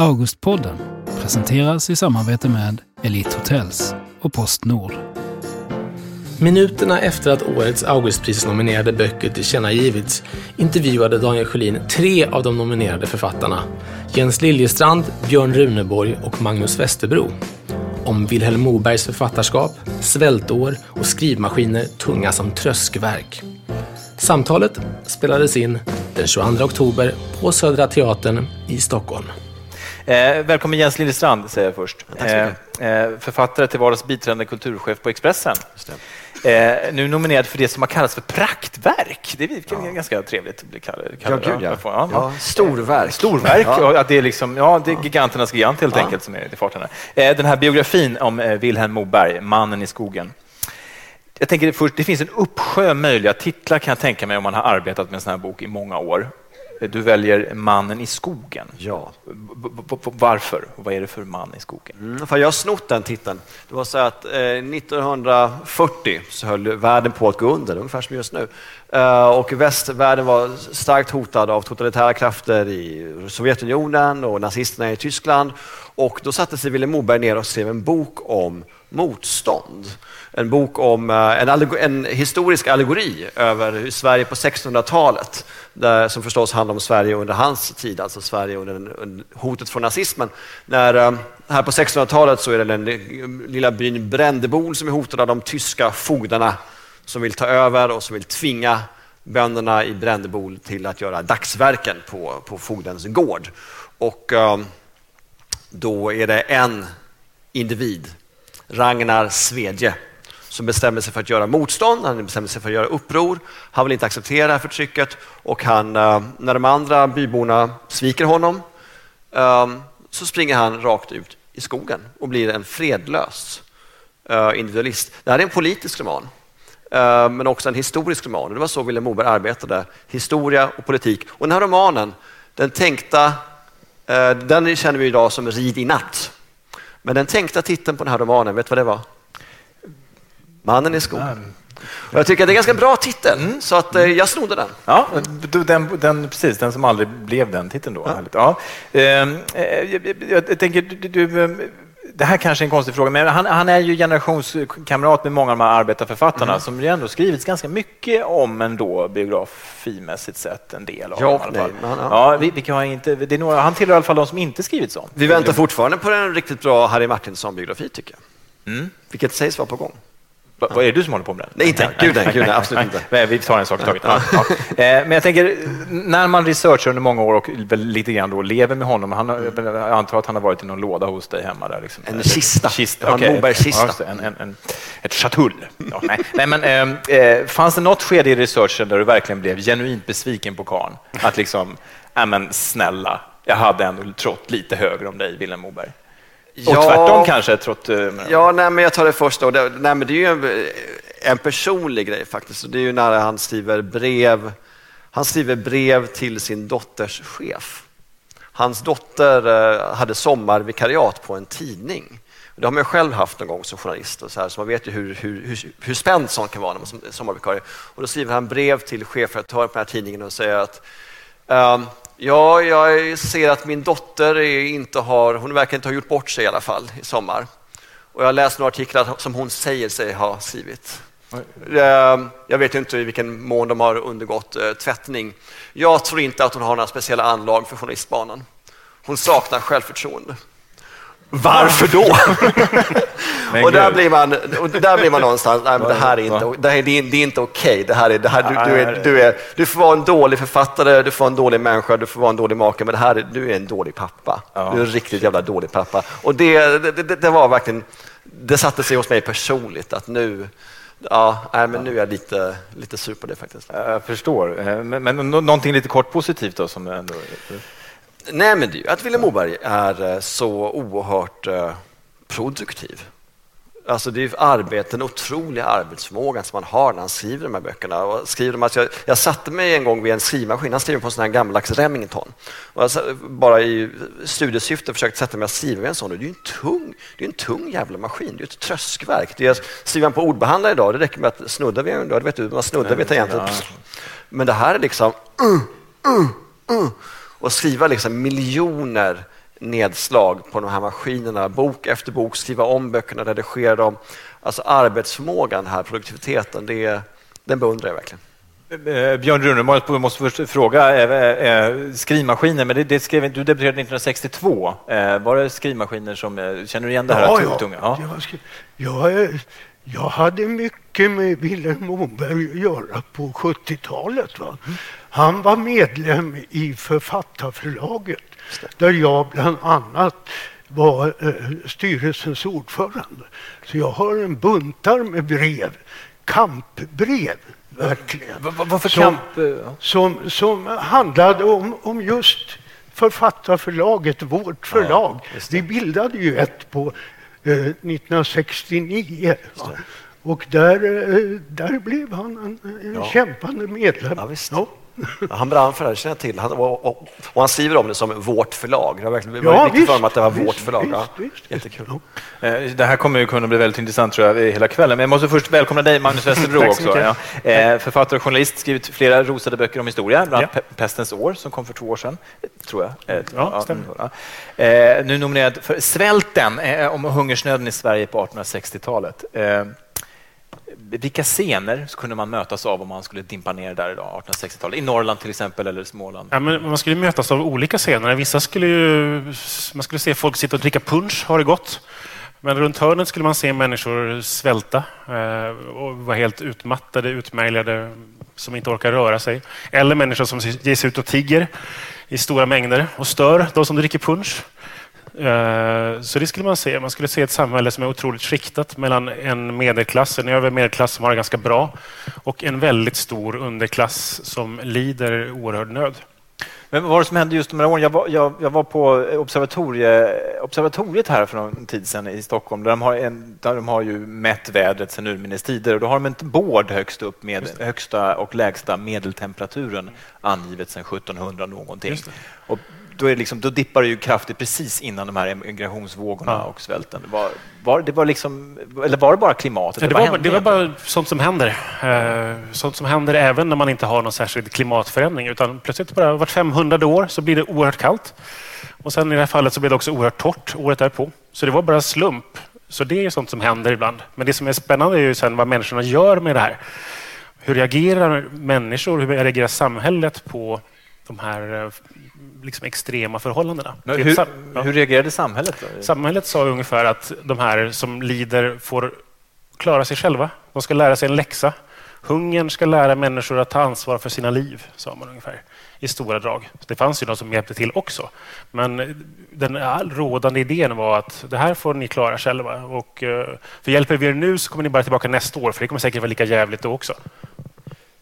Augustpodden presenteras i samarbete med Elite Hotels och Postnord. Minuterna efter att årets Augustprisnominerade böcker tillkännagivits intervjuade Daniel Sjölin tre av de nominerade författarna, Jens Liljestrand, Björn Runeborg och Magnus Westerbro, om Vilhelm Mobergs författarskap, svältår och skrivmaskiner tunga som tröskverk. Samtalet spelades in den 22 oktober på Södra Teatern i Stockholm. Eh, välkommen Jens Liljestrand, säger jag först. Eh, eh, författare till vardags biträdande kulturchef på Expressen. Eh, nu nominerad för det som har kallats för praktverk. Det är ja. ganska trevligt att bli kallad. Ja, gud, ja. ja, ja. Storverk. Storverk, ja. det är liksom, ja, det är giganternas gigant helt enkelt som är i farten. Eh, den här biografin om eh, Vilhelm Moberg, Mannen i skogen. Jag tänker först, det finns en uppsjö möjliga titlar kan jag tänka mig om man har arbetat med en sån här bok i många år. Du väljer Mannen i skogen. Ja. Varför? Vad är det för man i skogen? Mm, för jag har snott den titeln. Det var så att eh, 1940 så höll världen på att gå under, ungefär som just nu. Eh, och västvärlden var starkt hotad av totalitära krafter i Sovjetunionen och nazisterna i Tyskland. Och då satte sig Vilhelm Moberg ner och skrev en bok om motstånd. En bok om eh, en, en historisk allegori över Sverige på 1600-talet, som förstås handlar om Sverige under hans tid, alltså Sverige under, under hotet från nazismen. När, eh, här på 1600-talet så är det den lilla byn Brändebol som är hotad av de tyska fogdarna som vill ta över och som vill tvinga bönderna i Brändebol till att göra dagsverken på, på fogdens gård. Och eh, då är det en individ Ragnar Svedje som bestämmer sig för att göra motstånd, han bestämmer sig för att göra uppror. Han vill inte acceptera det här förtrycket och han, eh, när de andra byborna sviker honom ehm, så springer han rakt ut i skogen och blir en fredlös eh, individualist. Det här är en politisk roman eh, men också en historisk roman. Det var så Vilhelm Moberg arbetade, historia och politik. Och den här romanen, den tänkta, den känner vi idag som Rid i natt. Men den tänkta titeln på den här romanen, vet du vad det var? Mannen i skogen. Och jag tycker att det är en ganska bra titel, mm. så att, eh, jag snodde den. Ja, den, den, precis, den som aldrig blev den titeln då. Ja. Ja. Ehm, eh, jag, jag, tänker, du, du, det här kanske är en konstig fråga, men han, han är ju generationskamrat med många av de här arbetarförfattarna mm. som ju ändå skrivits ganska mycket om ändå biografimässigt sett, en del av ja, dem. Nej, men, ja. vi, vi har inte, det är några, han tillhör i alla fall de som inte skrivits om. Vi väntar fortfarande på en riktigt bra Harry Martinsson-biografi tycker jag. Mm. Vilket sägs vara på gång. Vad är det du som håller på med det? Nej, inte. Gud, nej, gud, nej, absolut inte. Nej, vi tar en sak i taget. Ja, ja. Eh, men jag tänker, när man researchar under många år och lite grann då lever med honom, han, jag antar att han har varit i någon låda hos dig hemma där? Liksom. En kista. kista. Okay. Mobergs kista. Ja, en, en, en, ett chatull. Ja, nej. nej. men, eh, eh, fanns det något skede i researchen där du verkligen blev genuint besviken på karn? Att liksom, ja men snälla, jag hade ändå trott lite högre om dig, Vilhelm Moberg. Och ja, tvärtom kanske? Trott, eh, ja, nej, men jag tar det först. Då. Det, nej, men det är ju en, en personlig grej faktiskt. Det är ju när han skriver brev. Han skriver brev till sin dotters chef. Hans dotter eh, hade sommarvikariat på en tidning. Det har man själv haft någon gång som journalist. Och så, här, så man vet ju hur, hur, hur, hur spänd sånt kan vara när man är sommarvikarie. Och då skriver han brev till chefredaktören på den här tidningen och säger att um, Ja, jag ser att min dotter inte har, hon verkar inte ha gjort bort sig i alla fall i sommar. Och jag har läst några artiklar som hon säger sig ha skrivit. Ehm, jag vet inte i vilken mån de har undergått eh, tvättning. Jag tror inte att hon har några speciella anlag för journalistbanan. Hon saknar självförtroende. Varför då? och, där blir man, där blir man någonstans, nej, men det här är inte, det här, det är, det är inte okej. Det här är, det här, du, du, är, du, är, du får vara en dålig författare, du får vara en dålig människa, du får vara en dålig make, men det här, du är en dålig pappa. Du är en riktigt jävla dålig pappa. Och det, det, det var verkligen, det satte sig hos mig personligt att nu, Ja, nej, men nu är jag lite, lite sur på det faktiskt. Jag förstår. Eh, men, men någonting lite kort positivt då? Som ändå... Nej, men det är att Vilhelm Moberg är eh, så oerhört eh, produktiv. Alltså det är arbete, den otroliga arbetsförmågan som man har när han skriver de här böckerna. Och skriver dem, alltså jag, jag satte mig en gång vid en skrivmaskin, han skriver på en sån här gammaldags Remington. Och jag bara i studiesyfte försökte sätta mig och skriva en sån. Det är ju en tung, det är en tung jävla maskin, det är ett tröskverk. Det är, skriver man på ordbehandlare idag, det räcker med att snudda vid en, då, vet du, man snuddar vid tangenten. Men det här är liksom uh, uh, uh och skriva liksom miljoner nedslag på de här maskinerna, bok efter bok, skriva om böckerna, redigera dem. Alltså arbetsförmågan här, produktiviteten, det, den beundrar jag verkligen. Eh, Björn Runeborg, jag måste först fråga, eh, eh, skrivmaskiner, men det, det skrev, du debuterade 1962. Var det skrivmaskiner som, känner du igen det här ja, tunga? Ja, ja. Jag, jag hade mycket med Vilhelm Moberg att göra på 70-talet. Va? Han var medlem i Författarförlaget där jag bland annat var styrelsens ordförande. Så jag har en buntar med brev, kampbrev verkligen. Varför som, som, som handlade om, om just författarförlaget, vårt förlag. Ja, Vi bildade ju ett på eh, 1969. Och där, eh, där blev han en, en ja. kämpande medlem. Ja, han brann för det, känner jag till. Han, och, och, och, han skriver om det som vårt förlag. Det var verkligen ja, viktigt för honom att det var visst, vårt förlag. Visst, ja, visst, Jättekul. Eh, det här kommer ju kunna bli väldigt intressant tror jag, hela kvällen. Men jag måste först välkomna dig, Magnus Westerbro. också. Ja. Eh, författare och journalist, skrivit flera rosade böcker om historia, bland annat ja. Pestens år som kom för två år sedan, tror jag. Eh, ja, stämmer. Nu nominerad för Svälten, om hungersnöden i Sverige på 1860-talet vilka scener kunde man mötas av om man skulle dimpa ner där idag, 1860-talet? I Norrland till exempel, eller Småland? Ja, men man skulle mötas av olika scener. Vissa skulle ju, man skulle se folk sitta och dricka punch, har det gått. Men runt hörnet skulle man se människor svälta eh, och vara helt utmattade, utmärglade, som inte orkar röra sig. Eller människor som ger sig ut och tigger i stora mängder och stör de som dricker punch. Eh, så det skulle man se. Man skulle se ett samhälle som är otroligt skiktat mellan en medelklass, en övre medelklass som har det ganska bra och en väldigt stor underklass som lider oerhörd nöd. Men vad var det som hände just de här åren? Jag var, jag, jag var på observatorie, observatoriet här för någon tid sedan i Stockholm där de har, en, där de har ju mätt vädret sedan urminnes tider och då har de ett bård högst upp med högsta och lägsta medeltemperaturen angivet sedan 1700 någonting. Och då, är det liksom, då dippar det ju kraftigt precis innan de här emigrationsvågorna ja. och svälten. Var, var, det var liksom, eller var det bara klimatet? Ja, det, var, det var bara sånt som händer. Eh, sånt som händer även när man inte har någon särskild klimatförändring. Utan plötsligt bara vart 500 år så blir det oerhört kallt. Och sen i det här fallet så blev det också oerhört torrt året därpå. Så det var bara slump. Så det är sånt som händer ibland. Men det som är spännande är ju sen vad människorna gör med det här. Hur reagerar människor, hur reagerar samhället på de här eh, liksom extrema förhållandena. Men hur, ja. hur reagerade samhället? Då? Samhället sa ungefär att de här som lider får klara sig själva. De ska lära sig en läxa. Hungern ska lära människor att ta ansvar för sina liv, sa man ungefär i stora drag. Det fanns ju de som hjälpte till också. Men den rådande idén var att det här får ni klara själva. Och, eh, för hjälper vi er nu så kommer ni bara tillbaka nästa år, för det kommer säkert vara lika jävligt då också.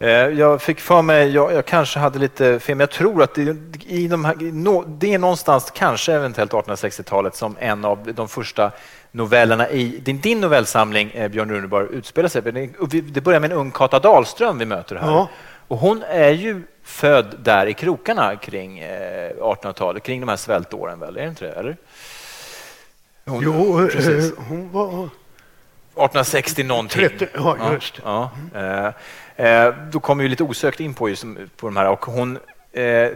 Eh, jag fick för mig, jag, jag, kanske hade lite fel, men jag tror att det, i de här, det är någonstans, kanske eventuellt 1860-talet, som en av de första novellerna i din, din novellsamling, eh, Björn Runeborg, utspelar sig. Det börjar med en ung Kata Dahlström vi möter här. Ja. Och hon är ju född där i krokarna kring 1800-talet, eh, kring de här svältåren, väl? Är det inte det? Eller? Hon, jo, precis. hon var... 1860 någonting. 30, ja, just ja, ja. Eh, då kommer vi lite osökt in på, just, på de här. Och hon, eh,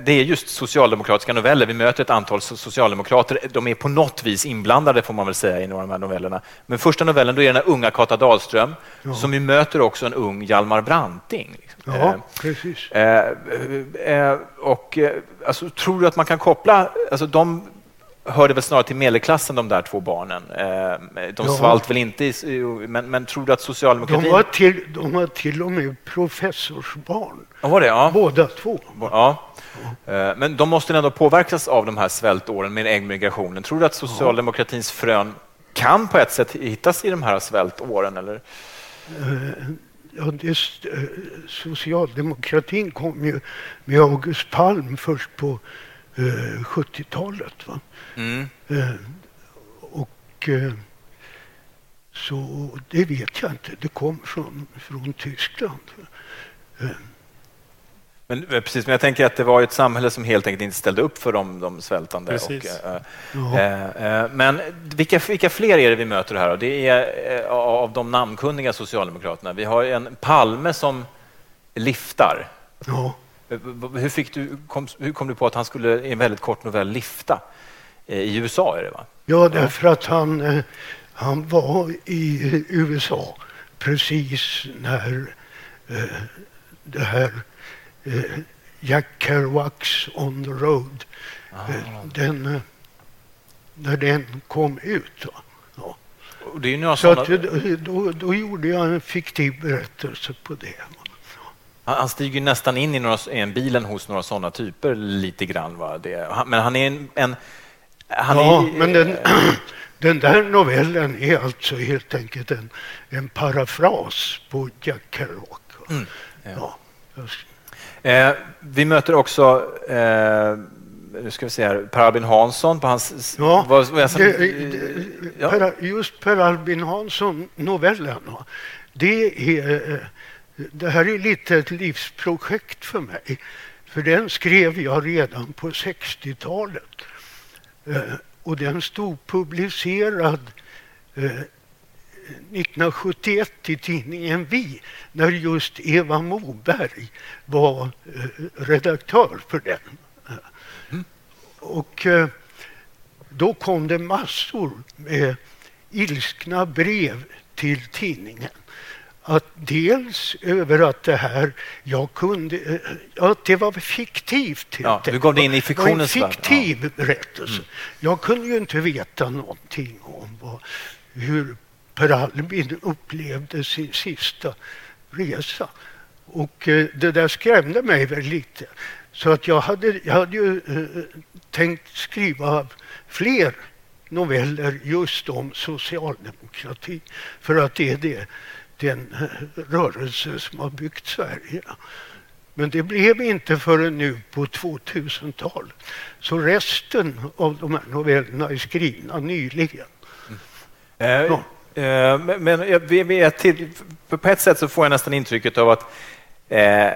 det är just socialdemokratiska noveller. Vi möter ett antal socialdemokrater. De är på något vis inblandade får man väl säga i några av de här novellerna. Men första novellen då är den här unga Kata Dahlström ja. som vi möter också en ung Hjalmar Branting. Liksom. Ja, eh, precis. och, alltså, tror du att man kan koppla, alltså, de hörde väl snarare till medelklassen de där två barnen. Eh, de ja. svalt väl inte, i, men, men tror du att socialdemokratin... De var till, de var till och med professorsbarn. Ja, var det? Ja. Båda två. Ja. ja. Men de måste ändå påverkas av de här svältåren med emigrationen. Tror du att socialdemokratins frön kan på ett sätt hittas i de här svältåren? Eller? Eh, ja, det, eh, socialdemokratin kom ju med August Palm först på 70-talet. Va? Mm. Eh, och eh, så det vet jag inte. Det kom från, från Tyskland. Eh. Men, precis, men jag tänker att det var ett samhälle som helt enkelt inte ställde upp för de, de svältande. Och, äh, äh, men vilka, vilka fler är det vi möter här? Då? Det är äh, av de namnkunniga socialdemokraterna. Vi har en Palme som liftar. Ja. Hur, fick du, kom, hur kom du på att han skulle i en väldigt kort novell lifta? eh, i USA. Är det, va? Ja, därför att han, eh, han var i USA precis när eh, det här eh, Jack Kerouacs On the Road, eh, den, eh, när den kom ut. Ja. Så sådana, att, eh, då, då gjorde jag en fiktiv berättelse på det. Han, han stiger nästan in i, några, i en bilen hos några sådana typer lite grann. Va? Det, han, men han är en... en han ja, är, men den, den där novellen är alltså helt enkelt en, en parafras på Jack Kerouac. Mm, ja. jag- Eh, vi möter också, eh, nu ska vi se här, Per Albin Hansson på hans... Ja, vad- vad sa- det, det, ja. per, just Per Albin Hansson-novellen, det, är, eh, det här är lite ett livsprojekt för mig. För den skrev jag redan på 60-talet. Eh, och den stod publicerad eh, 1971 i tidningen Vi när just Eva Moberg var eh, redaktör för den. Och då kom det massor med ilskna brev till tidningen. Att dels över att det här, jag kunde, att det var fiktivt. Ja, du gav dig in i Det en fiktionens värld, ja. fiktiv berättelse. Jag kunde ju inte veta någonting om vad, hur Per Albin upplevde sin sista resa. Och eh, det där skrämde mig väl lite. Så att jag hade, jag hade ju eh, tänkt skriva fler noveller just om socialdemokrati. För att det är det, den eh, rörelse som har byggt Sverige. Men det blev inte förrän nu på 2000-talet. Så resten av de här novellerna är skrivna nyligen. Eh, Ja. eh, men men jag- vi, till, på ett sätt så får jag nästan intrycket av att eh,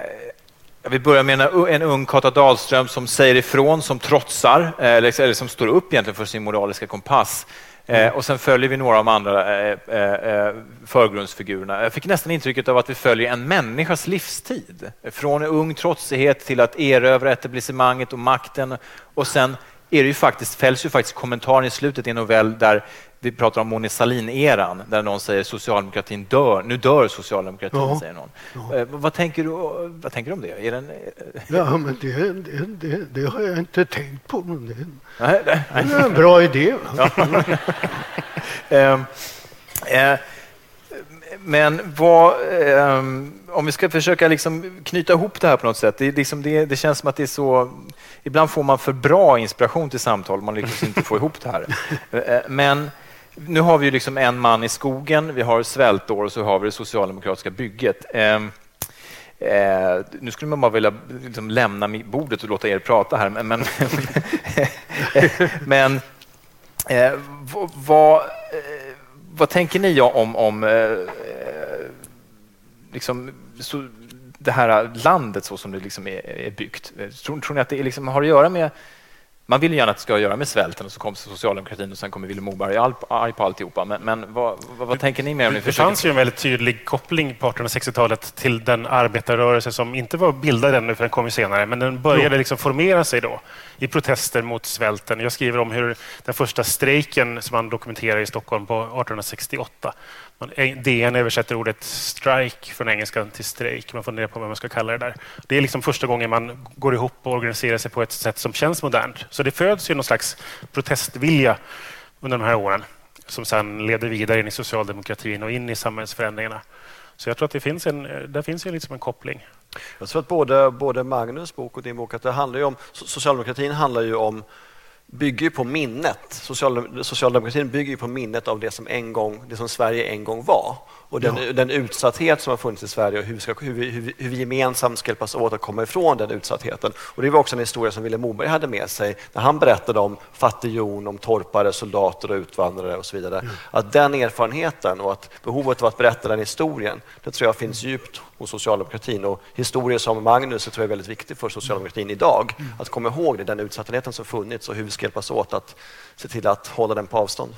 vi börjar med en, en ung Kata Dahlström som säger ifrån, som trotsar, eh, eller, eller som står upp egentligen för sin moraliska kompass. Eh, och sen följer vi några av de andra eh, eh, eh, förgrundsfigurerna. Jag fick nästan intrycket av att vi följer en människas livstid. Från ung trotsighet till att erövra etablissemanget och makten. Och sen är det ju faktiskt, fälls ju faktiskt kommentaren i slutet i en novell där vi pratar om Mona Sahlin-eran, där någon säger socialdemokratin dör, nu dör socialdemokratin, Ja. säger någon. Eh, vad, tänker du, vad tänker du om det? Är den, Ja, men det, det, det, det har jag inte tänkt på. Men det, nej, nej, det är en bra idé. Va? Ehm, eh, men vad, ehm, om vi ska försöka liksom knyta ihop det här på något sätt. Det, liksom det, det känns som att det är så... Ibland får man för bra inspiration till samtal, man lyckas inte få ihop det här. Eh, Men nu har vi ju liksom en man i skogen, vi har svältår och så har vi det socialdemokratiska bygget. Ehm, eh, nu skulle man bara vilja liksom lämna bordet och låta er prata här, men, men, men Eh, vad, eh, vad, tänker ni om, om eh, eh, liksom, så, det här landet så som det liksom är, är byggt? Tror, tror ni att det liksom, har att göra med... Man vill gärna att det ska göra med svälten och så kommer socialdemokratin och sen kommer Vilhelm Moberg arg på- arg på alltihopa. Men, men vad, vad, vad tänker ni mer om ni Det försöker... fanns ju en väldigt tydlig koppling på 1860-talet till den arbetarrörelse som inte var bildad ännu, för den kom ju senare, men den började liksom formera sig då i protester mot svälten. Jag skriver om hur den första strejken som man dokumenterar i Stockholm på 1868. Man, DN översätter ordet strike från engelskan till strejk. Man funderar på vad man ska kalla det där. Det är liksom första gången man går ihop och organiserar sig på ett sätt som känns modernt. Så det föds ju någon slags protestvilja under de här åren som sen leder vidare in i socialdemokratin och in i samhällsförändringarna. Så jag tror att det finns en, där finns ju liksom en koppling. Jag tror att både, både Magnus bok och din bok, att det handlar ju om, socialdemokratin handlar ju om bygger ju på minnet. Social, socialdemokratin bygger ju på minnet av det som, en gång, det som Sverige en gång var. Och den, den utsatthet som har funnits i Sverige och hur vi, ska, hur, vi, hur, vi, hur vi gemensamt ska hjälpas åt att komma ifrån den utsattheten. Och det var också en historia som Vilhelm Moberg hade med sig när han berättade om fattighjon, om torpare, soldater och utvandrare och så vidare. Att den erfarenheten och att behovet av att berätta den historien, det tror jag finns djupt hos socialdemokratin. Och historier som Magnus det tror jag är väldigt viktig för socialdemokratin idag. Att komma ihåg det, den utsattheten som funnits och hur vi ska hjälpas åt att se till att hålla den på avstånd.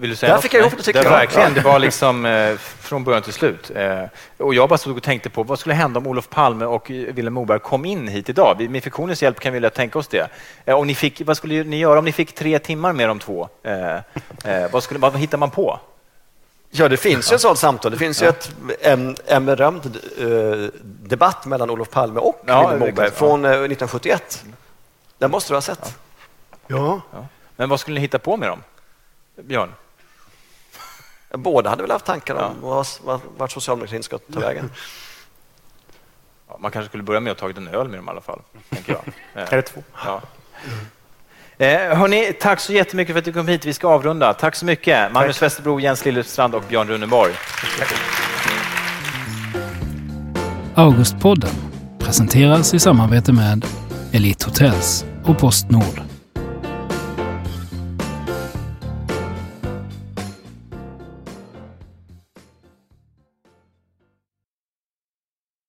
Vill du säga Där något? fick jag ihop det, tycker jag. Verkligen, det var liksom eh, från början till slut. Eh, och jag bara stod och tänkte på vad skulle hända om Olof Palme och Vilhelm Moberg kom in hit idag? Vi- Med fiktionens hjälp kan vi lätt tänka oss det. Eh, om ni fick, vad skulle ni göra om ni fick tre timmar med de två? Eh, eh, vad, skulle, vad hittar man på? Ja, det finns ju ett sådant samtal. Det finns ju ett, en, en berömd eh, debatt mellan Olof Palme och Ja, Vilhelm Moberg kan- från eh, 1971. Den måste du ha sett. Ja, Men vad skulle ni hitta på med dem? Björn? Båda hade väl haft tankar om vart, vart, vart socialdemokratin ska ta vägen. Ja, man kanske skulle börja med att ta en öl med dem i alla fall. Tänker jag. Eller två. Ja. Eh, hörni, tack så jättemycket för att du kom hit. Vi ska avrunda. Tack så mycket. Magnus Westerbro, Jens Liljestrand och Björn Runeborg. Augustpodden presenteras i samarbete med Elite Hotels och Postnord.